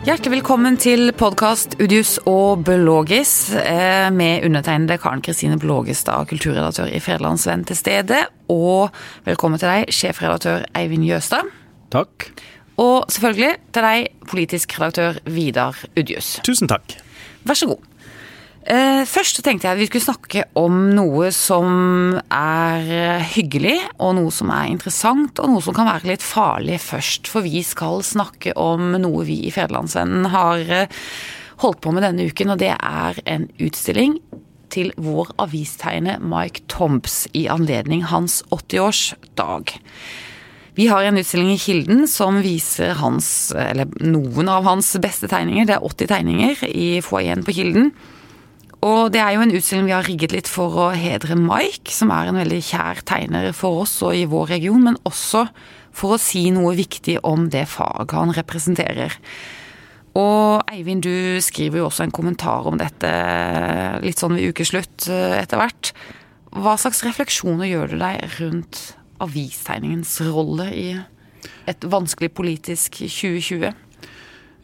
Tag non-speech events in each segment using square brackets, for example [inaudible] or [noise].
Hjertelig velkommen til podkast Udius og Belogis eh, med undertegnede Karen Kristine Blågestad, kulturredaktør i Fredelandsvenn til stede. Og velkommen til deg, sjefredaktør Eivind Jøstad. Takk. Og selvfølgelig til deg, politisk redaktør Vidar Udius. Tusen takk. Vær så god. Eh, først tenkte jeg vi skulle snakke om noe som er hyggelig, og noe som er interessant, og noe som kan være litt farlig først. For vi skal snakke om noe vi i Federlandsvennen har eh, holdt på med denne uken, og det er en utstilling til vår avistegner Mike Tombs i anledning hans 80-årsdag. Vi har en utstilling i Kilden som viser hans, eller noen av hans beste tegninger. Det er 80 tegninger i foajeen på Kilden. Og det er jo en utstilling vi har rigget litt for å hedre Mike, som er en veldig kjær tegner for oss og i vår region, men også for å si noe viktig om det faget han representerer. Og Eivind, du skriver jo også en kommentar om dette litt sånn ved ukeslutt eh, etter hvert. Hva slags refleksjoner gjør du deg rundt avistegningens rolle i et vanskelig politisk 2020?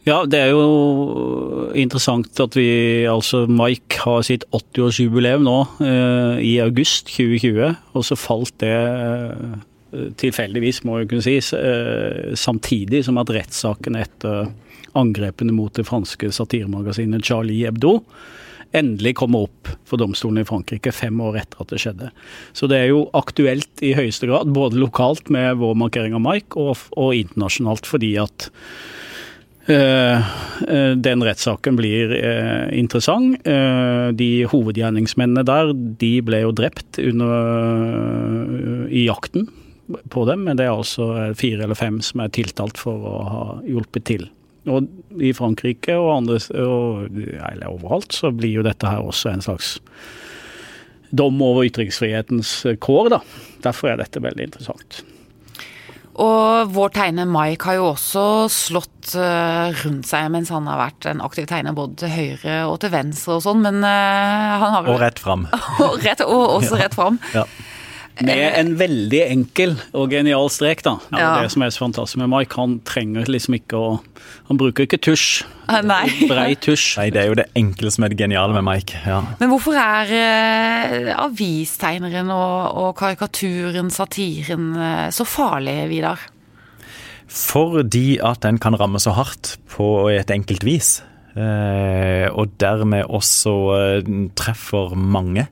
Ja, det er jo interessant at vi, altså Mike har sitt 80-årsjubileum nå eh, i august 2020, og så falt det eh, tilfeldigvis, må jeg kunne si, eh, samtidig som at rettssaken etter angrepene mot det franske satiremagasinet Charlie Hebdo endelig kommer opp for domstolen i Frankrike fem år etter at det skjedde. Så det er jo aktuelt i høyeste grad, både lokalt med vår markering av Mike, og, og internasjonalt fordi at den rettssaken blir eh, interessant. De hovedgjerningsmennene der de ble jo drept under, i jakten på dem, men det er altså fire eller fem som er tiltalt for å ha hjulpet til. Og i Frankrike og andre og, eller overalt så blir jo dette her også en slags dom over ytringsfrihetens kår, da. Derfor er dette veldig interessant. Og vår tegner Mike har jo også slått uh, rundt seg mens han har vært en aktiv tegner både til høyre og til venstre og sånn, men uh, han har Og rett fram. [laughs] og, rett, og også rett fram. Ja. Med en veldig enkel og genial strek, da. Det Ja. Det som er så fantastisk med Mike, han trenger liksom ikke å Han bruker ikke tusj. Ah, Nei. [laughs] Brei tusj. Nei, det er jo det enkle som er det geniale med Mike. Ja. Men hvorfor er eh, avistegneren og, og karikaturen, satiren, uh, så farlig, Vidar? Fordi at den kan ramme så hardt på et enkelt vis. Eh, og dermed også eh, treffer mange.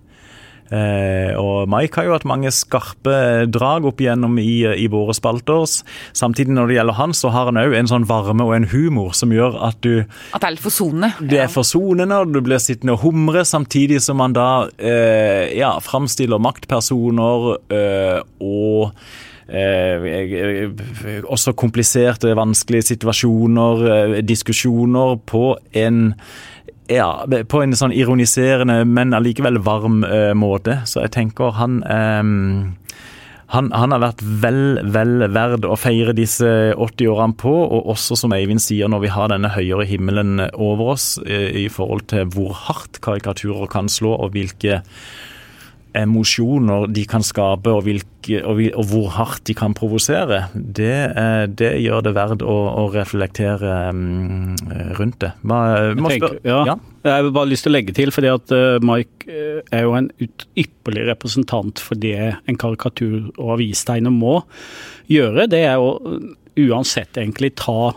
Eh, og Mike har jo hatt mange skarpe drag opp igjennom i, i våre spalter. Samtidig når det gjelder han, så har han òg en sånn varme og en humor som gjør at du At det er litt forsonende? Det er forsonende, og du blir sittende og humre, samtidig som man da eh, ja, framstiller maktpersoner eh, og eh, også kompliserte, vanskelige situasjoner, eh, diskusjoner, på en ja, på en sånn ironiserende, men allikevel varm uh, måte. Så jeg tenker han um, han, han, har vært vel, vel verd å feire disse 80 årene på, og også som Eivind sier, når vi har denne høyere himmelen over oss eh, i forhold til hvor hardt karikaturer kan slå, og hvilke emosjoner de kan skape, og, hvilke, og, og hvor hardt de kan provosere, det, eh, det, gjør det verdt å, å reflektere um, rundt det. Hva, tenker, ja. Ja. Jeg har bare lyst til å legge til, fordi at uh, Mike uh, er jo en ypperlig representant for det en karikatur- og avistegner må gjøre. Det er å uansett egentlig ta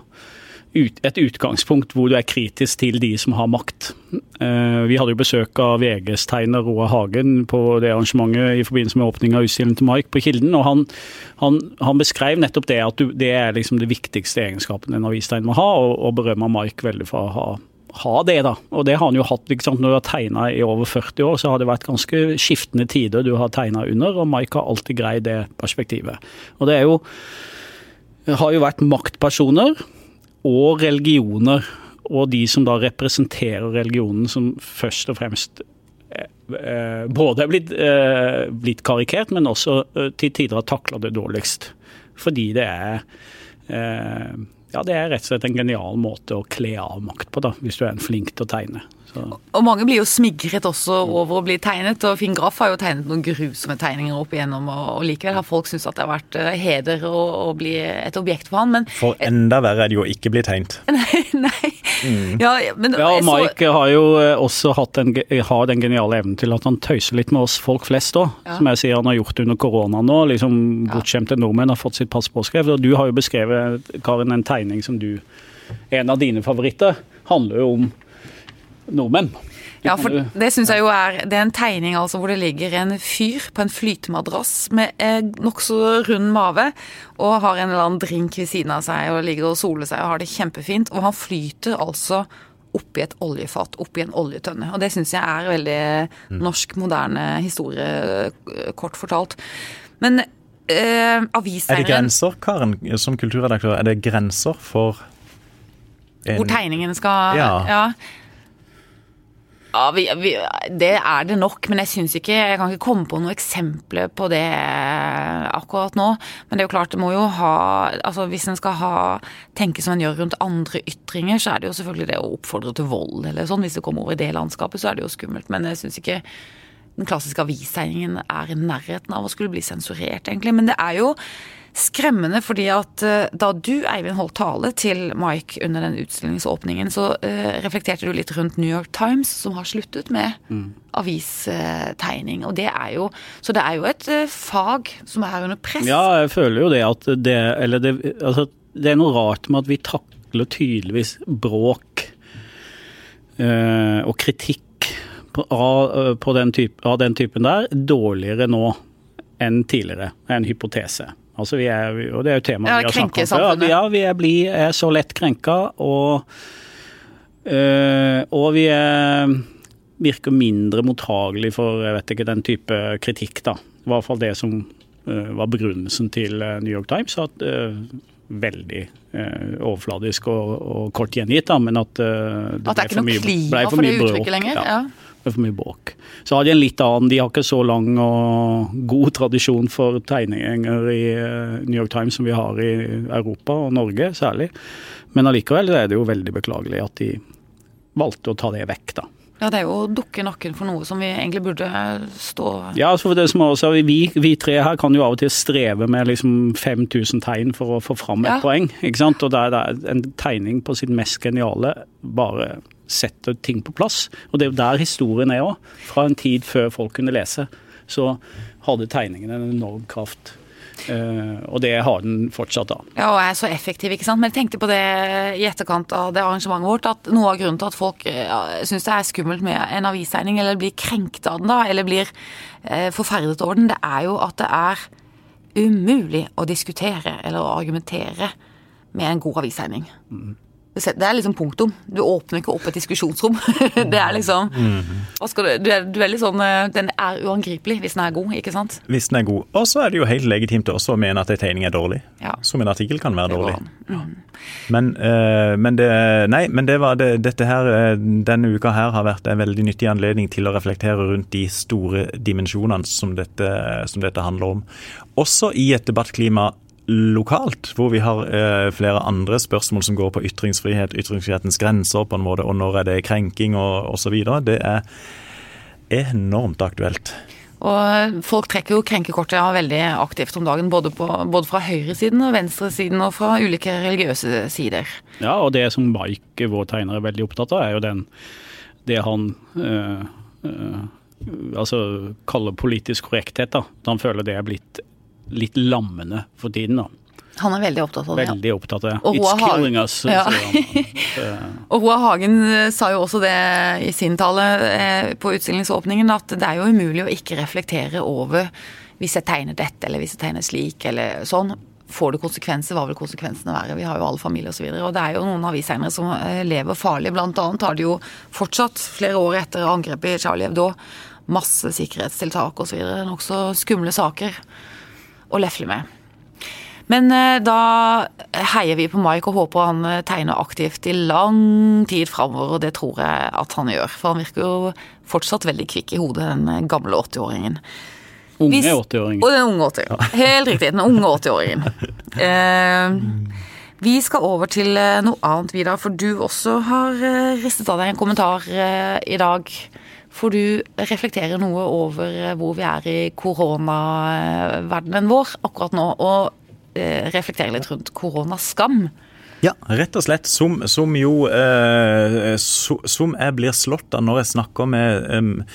ut, et utgangspunkt hvor du er kritisk til de som har makt. Uh, vi hadde jo besøk av VGs tegner Roar Hagen på det arrangementet i forbindelse med åpning av utstillingen til Mike på Kilden. og Han, han, han beskrev nettopp det at du, det er liksom det viktigste egenskapen en avistegner må ha, og, og berømmer Mike veldig for å ha ha det, da. Og det har han jo hatt. ikke sant? Når du har tegna i over 40 år, så har det vært ganske skiftende tider du har tegna under, og Mike har alltid greid det perspektivet. Og det er jo har jo vært maktpersoner og religioner, og de som da representerer religionen, som først og fremst eh, både er blitt, eh, blitt karikert, men også eh, til tider har takla det dårligst. Fordi det er ja, det er rett og slett en genial måte å kle av makt på, da, hvis du er en flink til å tegne. Så Og mange blir jo smigret også over å bli tegnet, og Finn Graff har jo tegnet noen grusomme tegninger opp igjennom, og, likevel har folk syntes at det har vært uh, heder å, å, bli et objekt for han, men For enda verre er det jo å ikke bli tegnet. [laughs] Nei, nei. Mm. Ja, men, ja, Mike så, har jo også hatt en, har den geniale evnen til at han tøyser litt med oss folk flest òg, ja. som jeg sier han har gjort under korona nå. liksom Bortskjemte nordmenn har fått sitt pass påskrevet, og du har jo beskrevet, Karin, en tegning som du En av dine favoritter handler jo om nordmenn. Ja, for det syns jeg jo er Det er en tegning altså hvor det ligger en fyr på en flytemadrass med eh, nokså rund mage og har en eller annen drink ved siden av seg og ligger og soler seg og har det kjempefint. Og han flyter altså oppi et oljefat, oppi en oljetønne. Og det syns jeg er veldig mm. norsk, moderne historie, eh, kort fortalt. Men eh, aviseieren Er det grenser, Karen, som kulturredaktør, er det grenser for en... Hvor tegningen skal Ja. ja. Ja, vi, vi, Det er det nok, men jeg syns ikke Jeg kan ikke komme på noen eksempler på det akkurat nå. Men det er jo klart, det må jo ha altså Hvis en skal ha tenke som en gjør rundt andre ytringer, så er det jo selvfølgelig det å oppfordre til vold eller sånn. Hvis det kommer over i det landskapet, så er det jo skummelt. Men jeg syns ikke den klassiske avisseiningen er i nærheten av å skulle bli sensurert, egentlig. Men det er jo skremmende, fordi at eh, da du, Eivind, holdt tale til Mike under den utstillingsåpningen, så uh, reflekterte du litt rundt New York Times, som har sluttet med mm. avistegning. Og det er jo Så det er jo et uh, fag som er under press. Ja, jeg føler jo det at det Eller det, altså, det er noe rart med at vi takler tydeligvis bråk øh, og kritikk av, på den type, av den typen der dårligere nå enn tidligere. En hypotese. Altså vi er, og det er jo temaet ja, vi har snakket om før. Ja, vi er, bli, er så lett krenka, og, øh, og vi er, virker mindre mottagelig for jeg vet ikke, den type kritikk. da. I hvert fall det som øh, var begrunnelsen til øh, New York Times. at øh, Veldig overfladisk og, og, kort gjengitt, da, men at det, at det er ikke noe klima for, for uttrykket lenger? Ja. ja med for mye bråk. Så har de en litt annen, de har ikke så lang og god tradisjon for tegninger i eh, New York Times som vi har i Europa og Norge særlig. Men allikevel er det jo veldig beklagelig at de valgte å ta det vekk, da. Ja, det er jo å dukke nakken for noe som vi egentlig burde stå Ja, for det som også, vi, vi tre her kan jo av og til streve med liksom 5000 tegn for å få fram et ja. poeng. ikke sant? Og da er en tegning på sitt mest geniale bare setter ting på plass. Og det er jo der historien er òg. Fra en tid før folk kunne lese, så hadde tegningene en enorm kraft. Uh, og det har den fortsatt, da. Ja, og er så effektiv, ikke sant. Men jeg tenkte på det i etterkant av det arrangementet vårt, at noe av grunnen til at folk ja, syns det er skummelt med en avistegning, eller blir krenkt av den, da, eller blir uh, forferdet over den, det er jo at det er umulig å diskutere eller å argumentere med en god avistegning. Mm. Det er liksom punktum. Du åpner ikke opp et diskusjonsrom. [laughs] det er liksom hva du, du, er, du er litt sånn eh, Den er uangripelig hvis den er god, ikke sant? Hvis den er god. Og så er det jo helt legitimt også å mene at en tegning er dårlig. Ja. Som en artikkel kan være dårlig. Mm. Men, øh, men, det Nei, men det var det, dette her eh, Denne uka her har vært en veldig nyttig anledning til å reflektere rundt de store dimensjonene som dette, som dette handler om. Også i et debattklima lokalt, hvor vi har eh, flere andre spørsmål som går på ytringsfrihet, ytringsfrihetens grenser på en måte, og når er det krenking og osv. Det er enormt aktuelt. Og folk trekker jo krenkekortet ja, veldig aktivt om dagen, både, på, både fra høyresiden og venstresiden og fra ulike religiøse sider. Ja, og det som Mike, vår tegner, er veldig opptatt av, er jo den, det han øh, øh, altså kaller politisk korrekthet. da. Han føler det er blitt litt lammende for tiden, da. Han er veldig opptatt av det. Veldig opptatt av det. Og It's killing us. Ja. [laughs] og Hoa Hagen eh, sa jo også det i sin tale eh, på utstillingsåpningen, at det er jo umulig å ikke reflektere over hvis jeg tegner dette, eller hvis jeg tegner slik, eller sånn. Får det konsekvenser, hva vil konsekvensene være? Vi har jo alle familier osv. Og, så og det er jo noen avisseinere som eh, lever farlig. Blant annet har de jo fortsatt, flere år etter angrepet i Charlie Hebdo, masse sikkerhetstiltak osv. Nokså skumle saker å lefle med. Men eh, da heier vi på Mike og håper han eh, tegner aktivt i lang tid framover, og det tror jeg at han gjør. For han virker jo fortsatt veldig kvikk i hodet, den eh, gamle 80-åringen. Unge 80-åringen. Og den unge 80 ja. [laughs] Helt riktig. Den unge 80-åringen. Eh, Vi skal over til noe annet, Vidar, for du også har ristet av deg en kommentar i dag. For du reflekterer noe over hvor vi er i koronaverdenen vår akkurat nå, og reflekterer litt rundt koronaskam. Ja, rett og slett. Som, som jo eh, so, Som jeg blir slått av når jeg snakker med eh,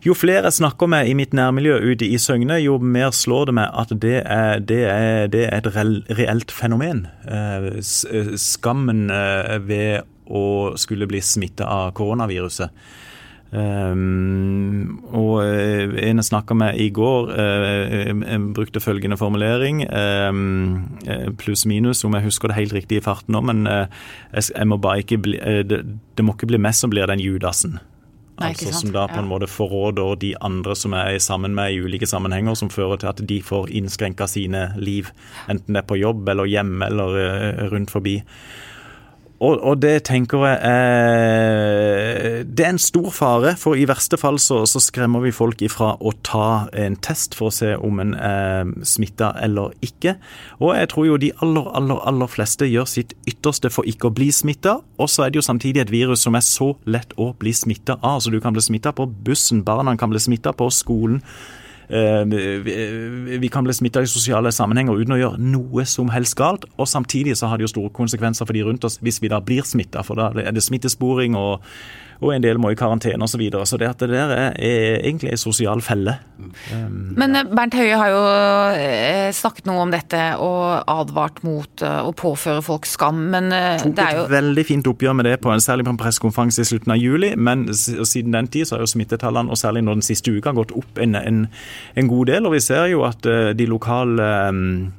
jo flere jeg snakker med i mitt nærmiljø ute i Søgne, jo mer slår det meg at det er, det er, det er et reelt fenomen. Eh, eh, skammen ved å skulle bli smitta av koronaviruset. Um, og en jeg snakka med i går, uh, brukte følgende formulering, um, pluss-minus, om jeg husker det helt riktig i farten nå, men uh, jeg, jeg, må bare ikke bli, uh, det, det, må ikke bli meg som blir den Judasen. Nei, altså Som da på en måte forråder de andre som er sammen med i ulike sammenhenger, som fører til at de får innskrenka sine liv, enten det er på jobb eller hjemme eller rundt forbi. Og, og, det tenker jeg eh, Det er en stor fare, for i verste fall så, så, skremmer vi folk ifra å ta en test for å se om en er smitta eller ikke. Og jeg tror jo de aller, aller, aller fleste gjør sitt ytterste for ikke å bli smitta. Og så er det jo samtidig et virus som er så lett å bli smitta av. Så du kan bli smitta på bussen, barna kan bli smitta på skolen. Eh, vi kan bli smitta i sosiale sammenhenger uten å gjøre noe som helst galt. Og samtidig så har det jo store konsekvenser for de rundt oss hvis vi da blir smitta. For da er det smittesporing og og en del må i karantene osv. Så, videre. så det at det der er, er egentlig en sosial felle. Um, Men eh, Bernt Høie har jo eh, snakket noe om dette og advart mot eh, å påføre folk skam. Men Tok det er jo et veldig fint oppgjør med det, på en, særlig på en pressekonferanse i slutten av juli. Men siden den tid så har jo smittetallene, og særlig nå den siste uka, gått opp en, en, en god del. Og vi ser jo at de lokale um,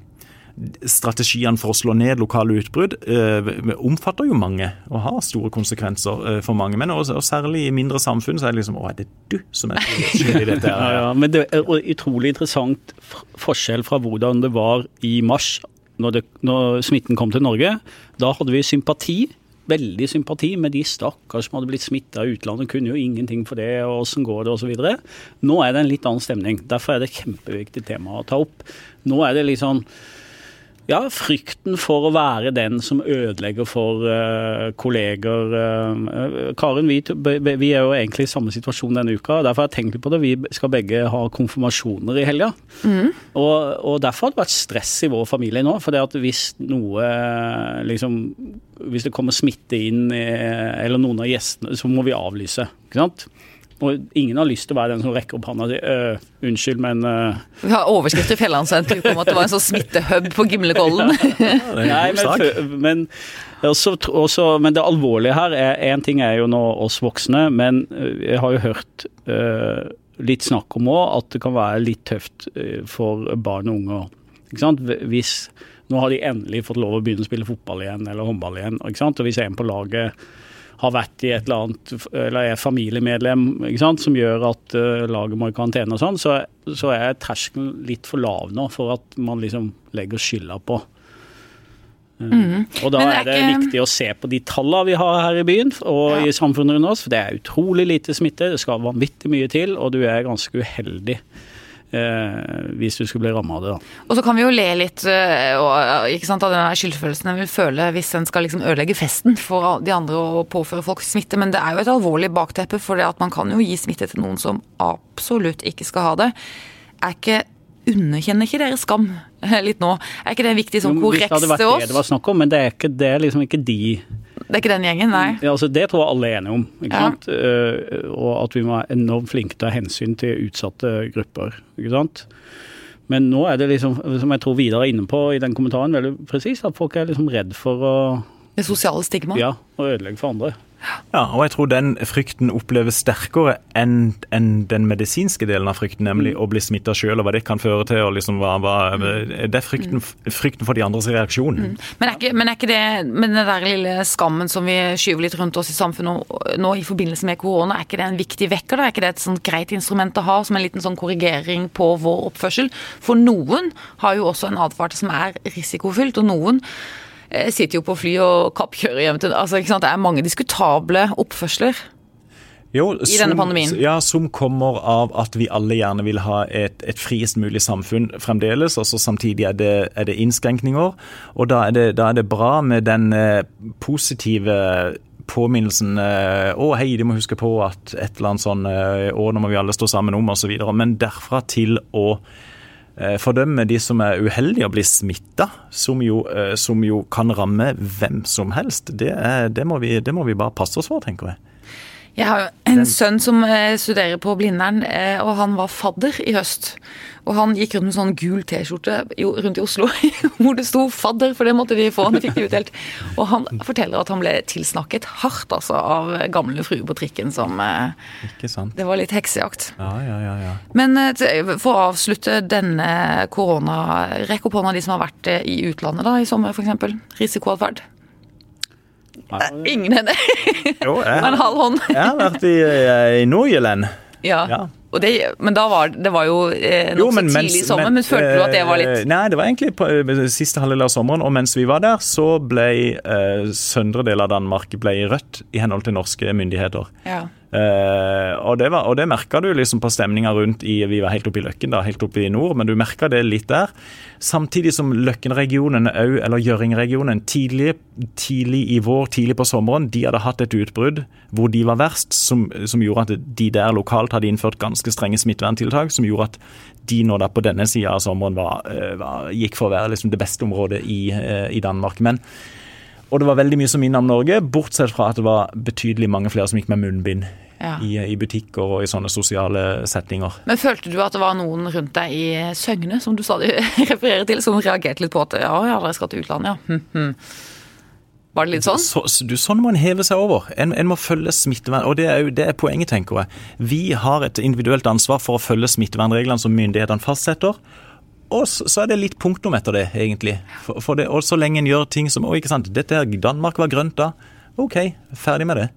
strategiene for å slå ned lokale utbrudd eh, omfatter jo mange og har store konsekvenser eh, for mange. Men også, og særlig i mindre samfunn så er det liksom Å, er det du som er skyld i dette? [laughs] ja, ja, men det er utrolig interessant forskjell fra hvordan det var i mars, når, det, når smitten kom til Norge. Da hadde vi sympati veldig sympati med de stakkars som hadde blitt smitta i utlandet. Kunne jo ingenting for det, og åssen går det, osv. Nå er det en litt annen stemning. Derfor er det et kjempeviktig tema å ta opp. Nå er det litt sånn ja, frykten for å være den som ødelegger for uh, kolleger. Uh, Karen, vi, vi, er jo egentlig i samme situasjon denne uka. Derfor har jeg tenkt på det. Vi skal begge ha konfirmasjoner i helga. Mm. Og, og, derfor har det vært stress i vår familie nå. For det at hvis noe liksom Hvis det kommer smitte inn, eller noen av gjestene, så må vi avlyse. Ikke sant? Og ingen har lyst til å være den som rekker opp hånda og sier øh, unnskyld, men øh. Vi har overskrifter i Fjellandsenteret om at det var en sånn smittehub på Gimlekollen. [laughs] Nei, men, men, også, også, men, det alvorlige her er Én ting er jo nå oss voksne, men øh, jeg har jo hørt øh, litt snakk om òg at det kan være litt tøft øh, for barn og unge. Ikke sant? Hvis nå har de endelig fått lov å begynne å spille fotball igjen eller håndball igjen. Ikke sant? Og hvis en på laget har vært i et eller annet, eller er familiemedlem som gjør at uh, laget må i karantene og sånn, så, så, er terskelen litt for lav nå for at man liksom legger skylda på. Uh, mm. Og da er det ikke... viktig å se på de tallene vi har her i byen og ja. i samfunnet rundt oss, for det er utrolig lite smitte. Det skal vanvittig mye til, og du er ganske uheldig Eh, hvis du skulle bli ramma av det. da. Og så kan vi jo le litt eh, og, ikke sant, av den skyldfølelsen en vil føle hvis en skal liksom ødelegge festen for de andre og påføre folk smitte, men det er jo et alvorlig bakteppe, for det at man kan jo gi smitte til noen som absolutt ikke skal ha det. Er ikke Underkjenner ikke dere skam litt nå? Er ikke det viktig sånn korreks til oss? Det hadde vært det det var snakk om, men det er, ikke, det er liksom ikke de det er ikke den gjengen, nei? Ja, altså Det tror jeg alle er enige om. ikke ja. sant? Uh, og at vi må være enormt flinke til å ta hensyn til utsatte grupper. ikke sant? Men nå er det liksom, som jeg tror Vidar er inne på i den kommentaren, veldig presis, at folk er liksom redd for å Det sosiale stigmaet? Ja, å ødelegge for andre. Ja, og jeg tror den frykten oppleves sterkere enn en den medisinske delen av frykten, nemlig mm. å bli smitta sjøl, og hva det kan føre til. og liksom hva, hva, mm. Det er frykten, frykten, for de andres reaksjon. Mm. Men, er ikke, men, er ikke, det med den der lille skammen som vi skyver litt rundt oss i samfunnet nå i forbindelse med korona, er ikke det en viktig vekker? da? Er ikke det et sånt greit instrument å ha som en liten sånn korrigering på vår oppførsel? For noen har jo også en advarsel som er risikofylt, og noen sitter jo på fly og kappkjører hjem til altså, Det er mange diskutable oppførsler. Jo, i denne pandemien? Ja, som kommer av at vi alle gjerne vil ha et, et friest mulig samfunn fremdeles. og så Samtidig er det, er det, innskrenkninger. Og da er det, da er det bra med den eh, positive påminnelsen eh, Å, hei, de må huske på at et eller annet sånn eh, Å, nå må vi alle stå sammen om, osv. Men derfra til å eh, fordømme de som er uheldige og blir smitta, som, som, jo kan ramme hvem som helst, det, er, det, må vi, det må vi bare passe oss for, tenker jeg. Jeg har jo en sønn som studerer på Blindern, og han var fadder i høst. Og han gikk rundt med sånn gul T-skjorte rundt i Oslo [laughs] hvor det sto 'fadder', for det måtte de få. De fikk det utdelt. Og han forteller at han ble tilsnakket hardt altså, av gamle fruer på trikken som eh, Ikke sant. Det var litt heksejakt. Ja, ja, ja, ja. Men eh, for å avslutte denne korona, rekk opp hånda de som har vært eh, i utlandet da, i sommer f.eks. Risikoatferd. Ingen hender. [laughs] jo, jeg, [laughs] en halv hånd. jeg har vært i, i Nordjylland. Ja. ja. Det, men da var det var jo eh, nokså tidlig i sommer, men, men følte du at det var litt eh, Nei, det var egentlig på eh, siste halvdel av sommeren, og mens vi var der, så ble eh, søndre del av Danmark ble rødt i henhold til norske myndigheter. Ja. Uh, og det, var, det merka du liksom på stemninga rundt i Vi var helt oppe i Løkken, da, helt oppe i nord, men du merka det litt der. Samtidig som Løkken-regionen eller Gjøring-regionen tidlig, tidlig, i vår, tidlig på sommeren, de hadde hatt et utbrudd hvor de var verst, som, som, gjorde at de der lokalt hadde innført ganske strenge smitteverntiltak, som gjorde at de nå da på denne sida av sommeren var, eh, var, gikk for å være liksom det beste området i, uh, i Danmark. Men og det var veldig mye som minnet om Norge, bortsett fra at det var betydelig mange flere som gikk med munnbind. Ja. I, I, butikker og i sånne sosiale settinger. Men Følte du at det var noen rundt deg i Søgne, som du stadig [laughs] refererer til, som reagerte litt på at ja, ja, dere skal til utlandet, ja. Hm, hm. Var det litt sånn? Så, du, sånn må en heve seg over. En, en må følge smittevern... Og det er, jo, det er poenget, tenker jeg. Vi har et individuelt ansvar for å følge smittevernreglene som myndighetene fastsetter. Og så er det litt punktum etter det, egentlig. For, for det, og så lenge en gjør ting som Å, ikke sant, dette her, Danmark var grønt da. OK, ferdig med det.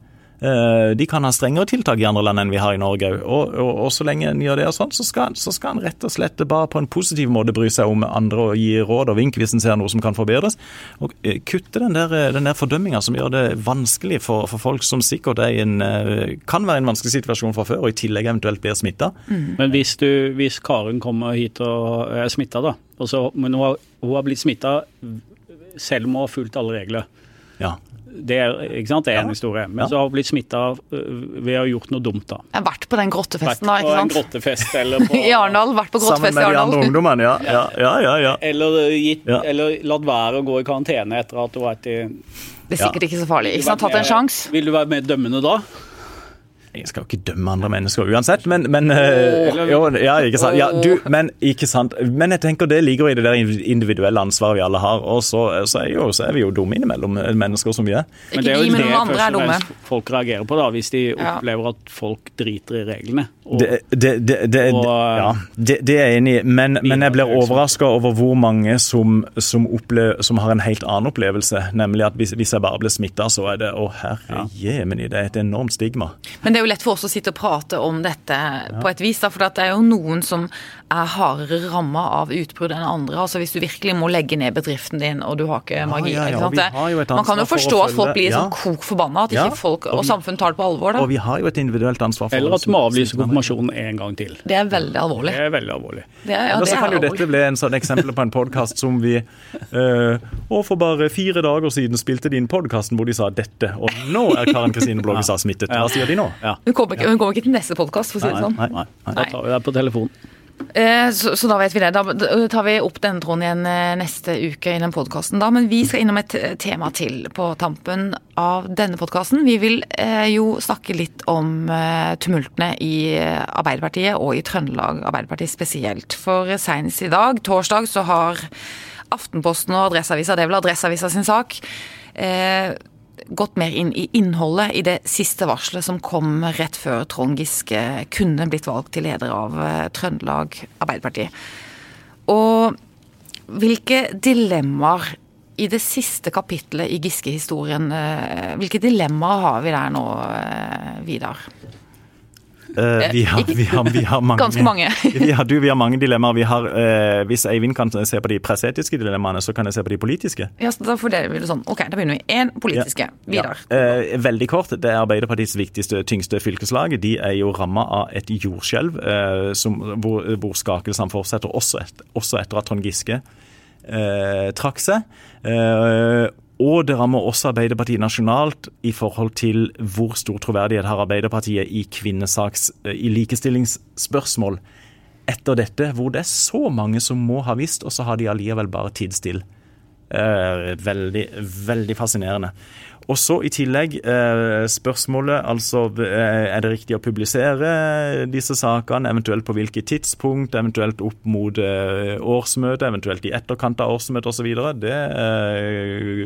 Eh, de kan ha strengere tiltak i andre land enn vi har i Norge òg. Og, og, og, så lenge en gjør det, og sånn, så skal, så skal en rett og slett bare på en positiv måte bry seg om andre og gi råd og vink hvis en ser noe som kan forbedres. Og eh, kutte den der, den der fordømminga som gjør det vanskelig for, for, folk som sikkert er en, eh, kan være i en vanskelig situasjon fra før, og i tillegg eventuelt blir smitta. Mm. Men hvis, du, hvis Karen kommer hit og er smitta, da, og så, men hun har, hun har blitt smitta selv om hun har fulgt alle regler. Ja. Det er, ikke sant? det er en historie. Men ja. så har hun blitt smitta øh, ved å ha gjort noe dumt, da. Jeg har vært på den grottefesten, da. ikke sant? På en grottefest [laughs] eller på I Arendal. Vært på grottefest i Arendal. Sammen med de andre ungdommene, ja. ja. ja, ja, ja. Eller, øh, gitt, eller latt være å gå i karantene etter at du har vært i Det er sikkert ikke så farlig. Ikke sant? Tatt en sjanse. Vil du være mer dømmende da? Jeg skal jo ikke dømme andre mennesker uansett, men, men uh, jo, ja, ikke sant. Ja, du, men, ikke sant. Men jeg tenker det ligger i det der individuelle ansvaret vi alle har. Og så, så, er, jo, så er, vi jo dumme innimellom, eh, mennesker som vi er. Men det er jo det først og fremst folk reagerer på, da, hvis de opplever at folk driter i reglene. Og, det, det, det, og, ja, det, er jeg enig i, men, men, jeg blir overraska over hvor mange som, som, opplever, som, har en helt annen opplevelse. Nemlig at hvis, hvis jeg bare blir smitta, så er det å herre jemini, det er et enormt stigma. Men det er jo lett for oss å sitte og prate om dette ja. på et vis. Da, for det er jo noen som er hardere ramma av utbrudd enn andre. altså Hvis du virkelig må legge ned bedriften din og du har ikke magi. Ja, ja, Man kan jo forstå at folk blir sånn kok forbanna, at ikke folk og, og samfunnet tar det på alvor. Da. Og vi har jo et individuelt ansvar for Eller at du må avlyse konfirmasjonen en gang til. Det er veldig alvorlig. Det er veldig alvorlig. Det er, så kan jo alvorlig. dette bli en sånn eksempel på en podkast som vi øh, Og for bare fire dager siden spilte de inn podkasten hvor de sa dette, og nå er Karen Kristine Bloggestad smittet. Hva sier de nå? Hun kommer ikke, hun kommer ikke til neste podkast, for å si det sånn. Nei, nei, nei. Da tar vi deg på telefon. Eh, så, så, da vet vi det. Da tar vi opp denne tråden igjen eh, neste uke i den podkasten. Men vi skal innom et tema til på tampen av denne podkasten. Vi vil eh, jo snakke litt om eh, tumultene i Arbeiderpartiet og i Trøndelag Arbeiderparti spesielt. For senest i dag, torsdag, så har Aftenposten og Adresseavisa, det er vel Adresseavisa sin sak, eh, gått mer inn i innholdet i det siste varselet som kom rett før Trond Giske kunne blitt valgt til leder av eh, Trøndelag Arbeiderparti. Og hvilke dilemmaer i det siste kapitlet i Giske-historien, eh, hvilke dilemmaer har vi der nå, eh, Vidar? Eh, vi, har, vi, har, vi, har, mange, Ganske mange. [laughs] vi, har, du, vi har mange dilemmaer. Vi har, eh, hvis Eivind kan se på de presseetiske dilemmaene, så kan jeg se på de politiske. Ja, så da fordeler vi det sånn. Ok, da begynner vi. Én politiske. Vidar. Ja. Eh, veldig kort. Det er Arbeiderpartiets viktigste, tyngste fylkeslag. De er jo ramma av et jordskjelv eh, hvor, hvor skakelsene fortsetter også, et, også, etter at Trond Giske eh, trakk seg. Eh, og det rammer også Arbeiderpartiet nasjonalt i forhold til hvor stor troverdighet har Arbeiderpartiet i kvinnesaks, i likestillingsspørsmål etter dette, hvor det er så mange som må ha visst, og så har de allikevel bare tidd stille. Eh, veldig, veldig fascinerende. Og så i tillegg eh, spørsmålet altså eh, er det riktig å publisere disse sakene, eventuelt på hvilket tidspunkt, eventuelt opp mot årsmøtet, eventuelt i etterkant av årsmøtet osv. Det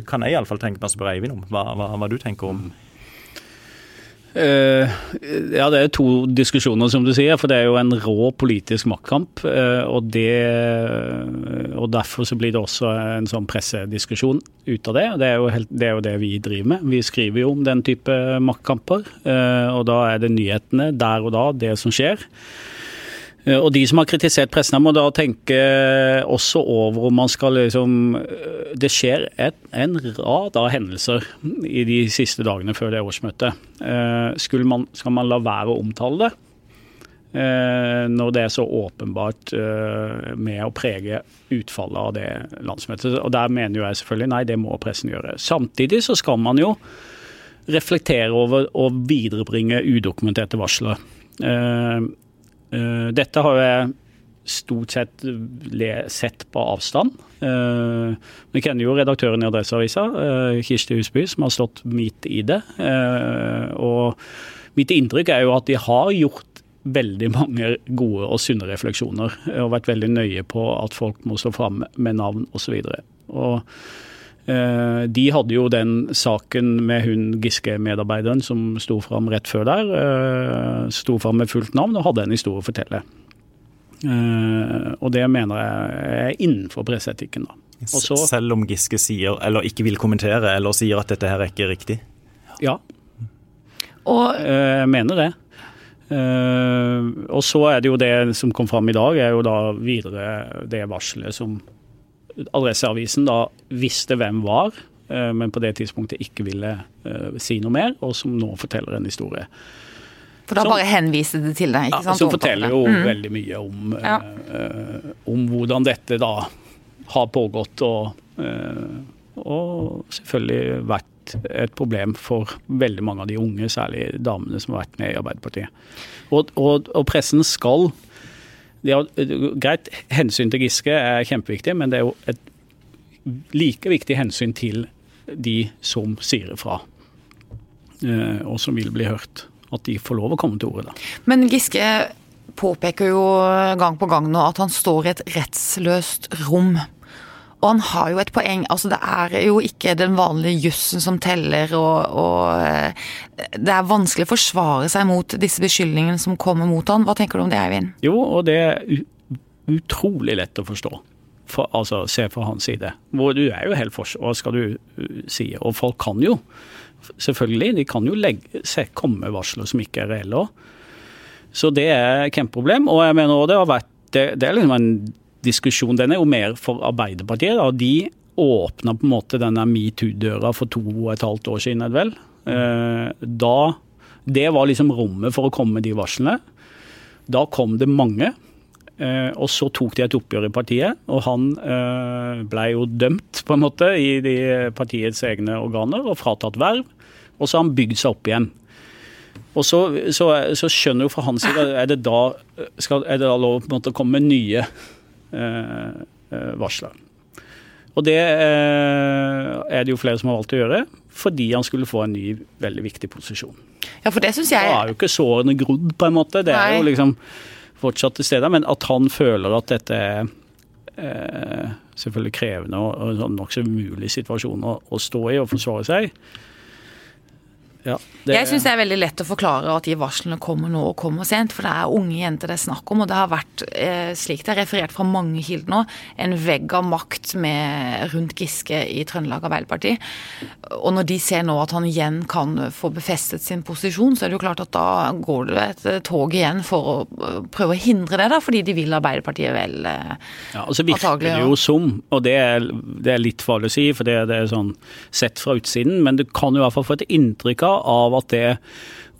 kan jeg iallfall tenke meg å spørre Eivind om. Hva, hva, hva du tenker om Uh, ja, det er to diskusjoner, som du sier. For det er jo en rå politisk maktkamp. Uh, og, det, og derfor så blir det også en sånn pressediskusjon ut av det. Det er, helt, det er, jo det vi driver med. Vi skriver jo om den type maktkamper. Og da er det nyhetene der og da, det som skjer. Eh, og de som har kritisert pressen, må da tenke også over om man skal liksom eh, Det skjer et, en rad av hendelser i de siste dagene før det årsmøtet. Eh, man, skal man la være å omtale det? Når det er så åpenbart med å prege utfallet av det landsmøtet. Og der mener jo jeg selvfølgelig nei, det må pressen gjøre. Samtidig så skal man jo reflektere over å viderebringe udokumenterte varsler. Uh, dette har jeg stort sett sett på avstand. Uh, vi kjenner jo redaktøren i Adresseavisa, Kirsti Husby, som har stått midt i det. og mitt inntrykk er jo at de har gjort veldig mange gode og sunne refleksjoner. Og vært veldig nøye på at folk må stå fram med navn osv. Og, Eh, de hadde jo den saken med hun Giske-medarbeideren som sto fram rett før der. Eh, sto fram med fullt navn og hadde en historie å fortelle. Eh, og det mener jeg er innenfor presseetikken. da. Også, Selv om Giske sier, eller ikke vil kommentere, eller sier at dette her er ikke riktig? Ja. Og jeg mener det. Og så er det jo det som kom fram i dag, er jo da videre det varselet som Adresseavisen da visste hvem var, eh, men på det tidspunktet ikke ville eh, si noe mer, og som nå forteller en historie. For da som, bare henviste det til deg? ikke sant? Ja, Som forteller jo mm. veldig mye om, ja. uh, om, hvordan dette da har pågått, og, uh, og, selvfølgelig vært et problem for veldig mange av de unge, særlig damene som har vært med i Arbeiderpartiet. Og, og, og pressen skal er, greit, hensyn til Giske er kjempeviktig, men det er jo et like viktig hensyn til de som sier ifra, eh, og som vil bli hørt. At de får lov å komme til orde. Men Giske påpeker jo gang på gang nå at han står i et rettsløst rom. Og han har jo et poeng. altså Det er jo ikke den vanlige jussen som teller, og, og, eh, det er vanskelig å forsvare seg mot disse beskyldningene som kommer mot han. Hva tenker du om det, Eivind? Jo, og det er utrolig lett å forstå. For, altså, se fra hans side. Hvor du er jo helt for, hva skal du uh, si? Og folk kan jo, selvfølgelig, de kan jo legge, se, komme med varsler som ikke er reelle òg. Så det er kjempeproblem. Og jeg mener også det har vært det, det er liksom en diskusjon. Den er jo mer for Arbeiderpartiet. Da. De åpna på en måte denne metoo-døra for to og et halvt år siden, vel. Eh, da Det var liksom rommet for å komme med de varslene. Da kom det mange. Eh, og så tok de et oppgjør i partiet, og han eh, ble jo dømt på en måte i de partiets egne organer og fratatt verv. Og så har han bygd seg opp igjen. Og så, så, så skjønner jo fra hans side er det da, skal, er det da lov på en måte å komme med nye Eh, eh, varsler. Og det eh, er det jo flere som har valgt å gjøre, fordi han skulle få en ny, veldig viktig posisjon. Ja, for det synes jeg... Da er jo ikke sårene grodd, på en måte. Det er Nei. jo liksom fortsatt til stede. Men at han føler at dette er eh, selvfølgelig krevende og, og en sånn nokså umulig situasjon å, å, stå i og forsvare seg, Ja, jeg syns det er veldig lett å forklare at de varslene kommer nå og kommer sent, for det er unge jenter det er snakk om, og det har vært, eh, slik det er referert fra mange kilder nå, en vegg av makt med, rundt Giske i Trøndelag Arbeiderparti. Og når de ser nå at han igjen kan få befestet sin posisjon, så er det jo klart at da går det et tog igjen for å eh, prøve å hindre det, da, fordi de vil Arbeiderpartiet vel. Eh, ja, og så virker det jo som, og det er, det er litt farlig å si, for det, det er sånn sett fra utsiden, men du kan jo i hvert fall få et inntrykk av at det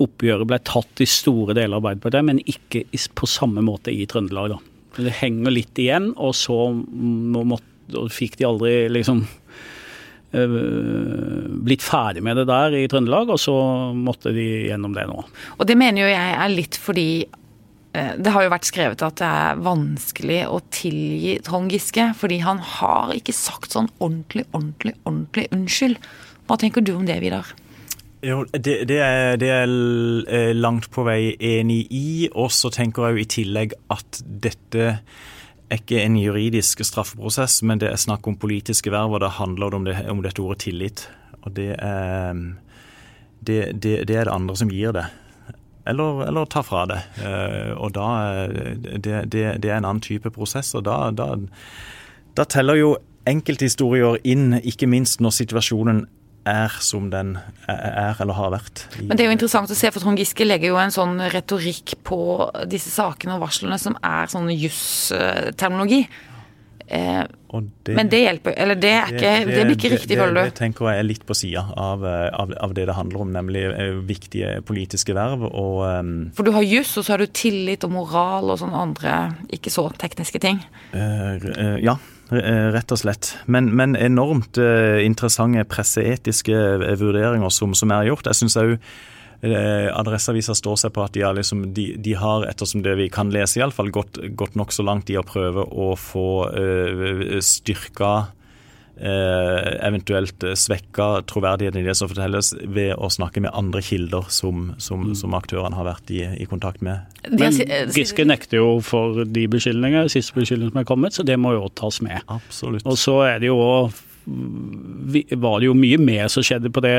oppgjøret ble tatt i store deler av Arbeiderpartiet, men ikke på samme måte i Trøndelag. da. Det henger litt igjen, og så måtte, fikk de aldri liksom øh, blitt ferdig med det der i Trøndelag, og så måtte de gjennom det nå. Og det mener jo jeg er litt fordi øh, det har jo vært skrevet at det er vanskelig å tilgi Trond Giske, fordi han har ikke sagt sånn ordentlig, ordentlig, ordentlig unnskyld. Hva tenker du om det, Vidar? Jo, det, det, er, det er eh, langt på vei enig i. Og så tenker jeg jo i tillegg at dette er ikke en juridisk straffeprosess, men det er snakk om politiske verv, og da handler det om, det, om dette ordet tillit. Og det er det, er det andre som gir det. Eller, eller tar fra det. Eh, og da det, er en annen type prosess, og da, da, da teller jo enkelthistorier inn, ikke minst når situasjonen er som den er eller har vært. Men det er jo interessant å se, for Trond Giske legger jo en sånn retorikk på disse sakene og varslene som er sånn jussterminologi. Eh, det, men det hjelper Eller det, er ikke, det, det blir ikke riktig, føler du? Det tenker jeg er litt på sida av, av, av, det det handler om, nemlig eh, viktige politiske verv. Og, um, for du har juss, og så har du tillit og moral og sånne andre ikke så tekniske ting? Uh, uh, ja. Eh, rett og slett. Men, men enormt uh, interessante presseetiske eh, vurderinger som, som er gjort. Jeg syns uh, Adresseavisa står seg på at de, liksom, de, de, har, ettersom det vi kan lese, iallfall gått, gått nokså langt i å prøve å få øh, styrka Eh, eventuelt svekka troverdigheten i det som fortelles, ved å snakke med andre kilder som, som, mm. som aktørene har vært i, i kontakt med. Men Giske nekter jo for de beskyldningene, siste beskyldningene som er kommet, så det må jo tas med. Absolutt. Og så er det jo var det jo mye mer som skjedde på det,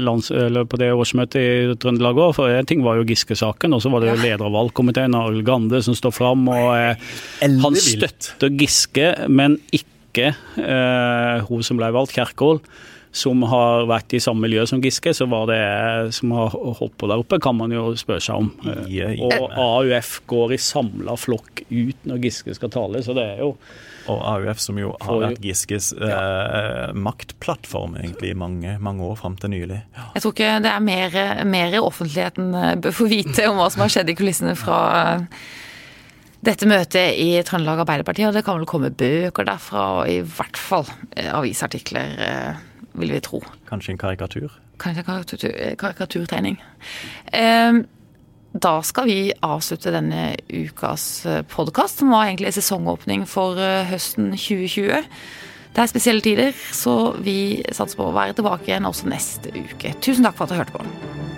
lands, på det årsmøtet i Trøndelag òg. For en ting var jo Giske-saken, og så var det jo leder av valgkomiteen, Arild Grande, som står fram. Og eh, han støtter Giske, men ikke ikke eh, hun som ble valgt, Kjerkol, som har vært i samme miljø som Giske, så var det som har holdt på der oppe, kan man jo spørre seg om. Og AUF går i samla flokk ut når Giske skal tale, så det er jo og AUF, som jo har vært Giskes eh, maktplattform egentlig i mange, mange år fram til nylig. Ja. Jeg tror ikke det er mer, mer offentligheten eh, bør få vite om hva som har skjedd i kulissene fra dette møtet i Trøndelag Arbeiderparti, og det kan vel komme bøker derfra, og i hvert fall eh, avisartikler, eh, vil vi tro. Kanskje en karikatur? Kanskje en karikatur, eh, karikaturtegning. Ehm, da skal vi avslutte denne ukas podkast, som var egentlig sesongåpning for høsten 2020. Det er spesielle tider, så vi satser på å være tilbake igjen også neste uke. Tusen takk for at du hørte på.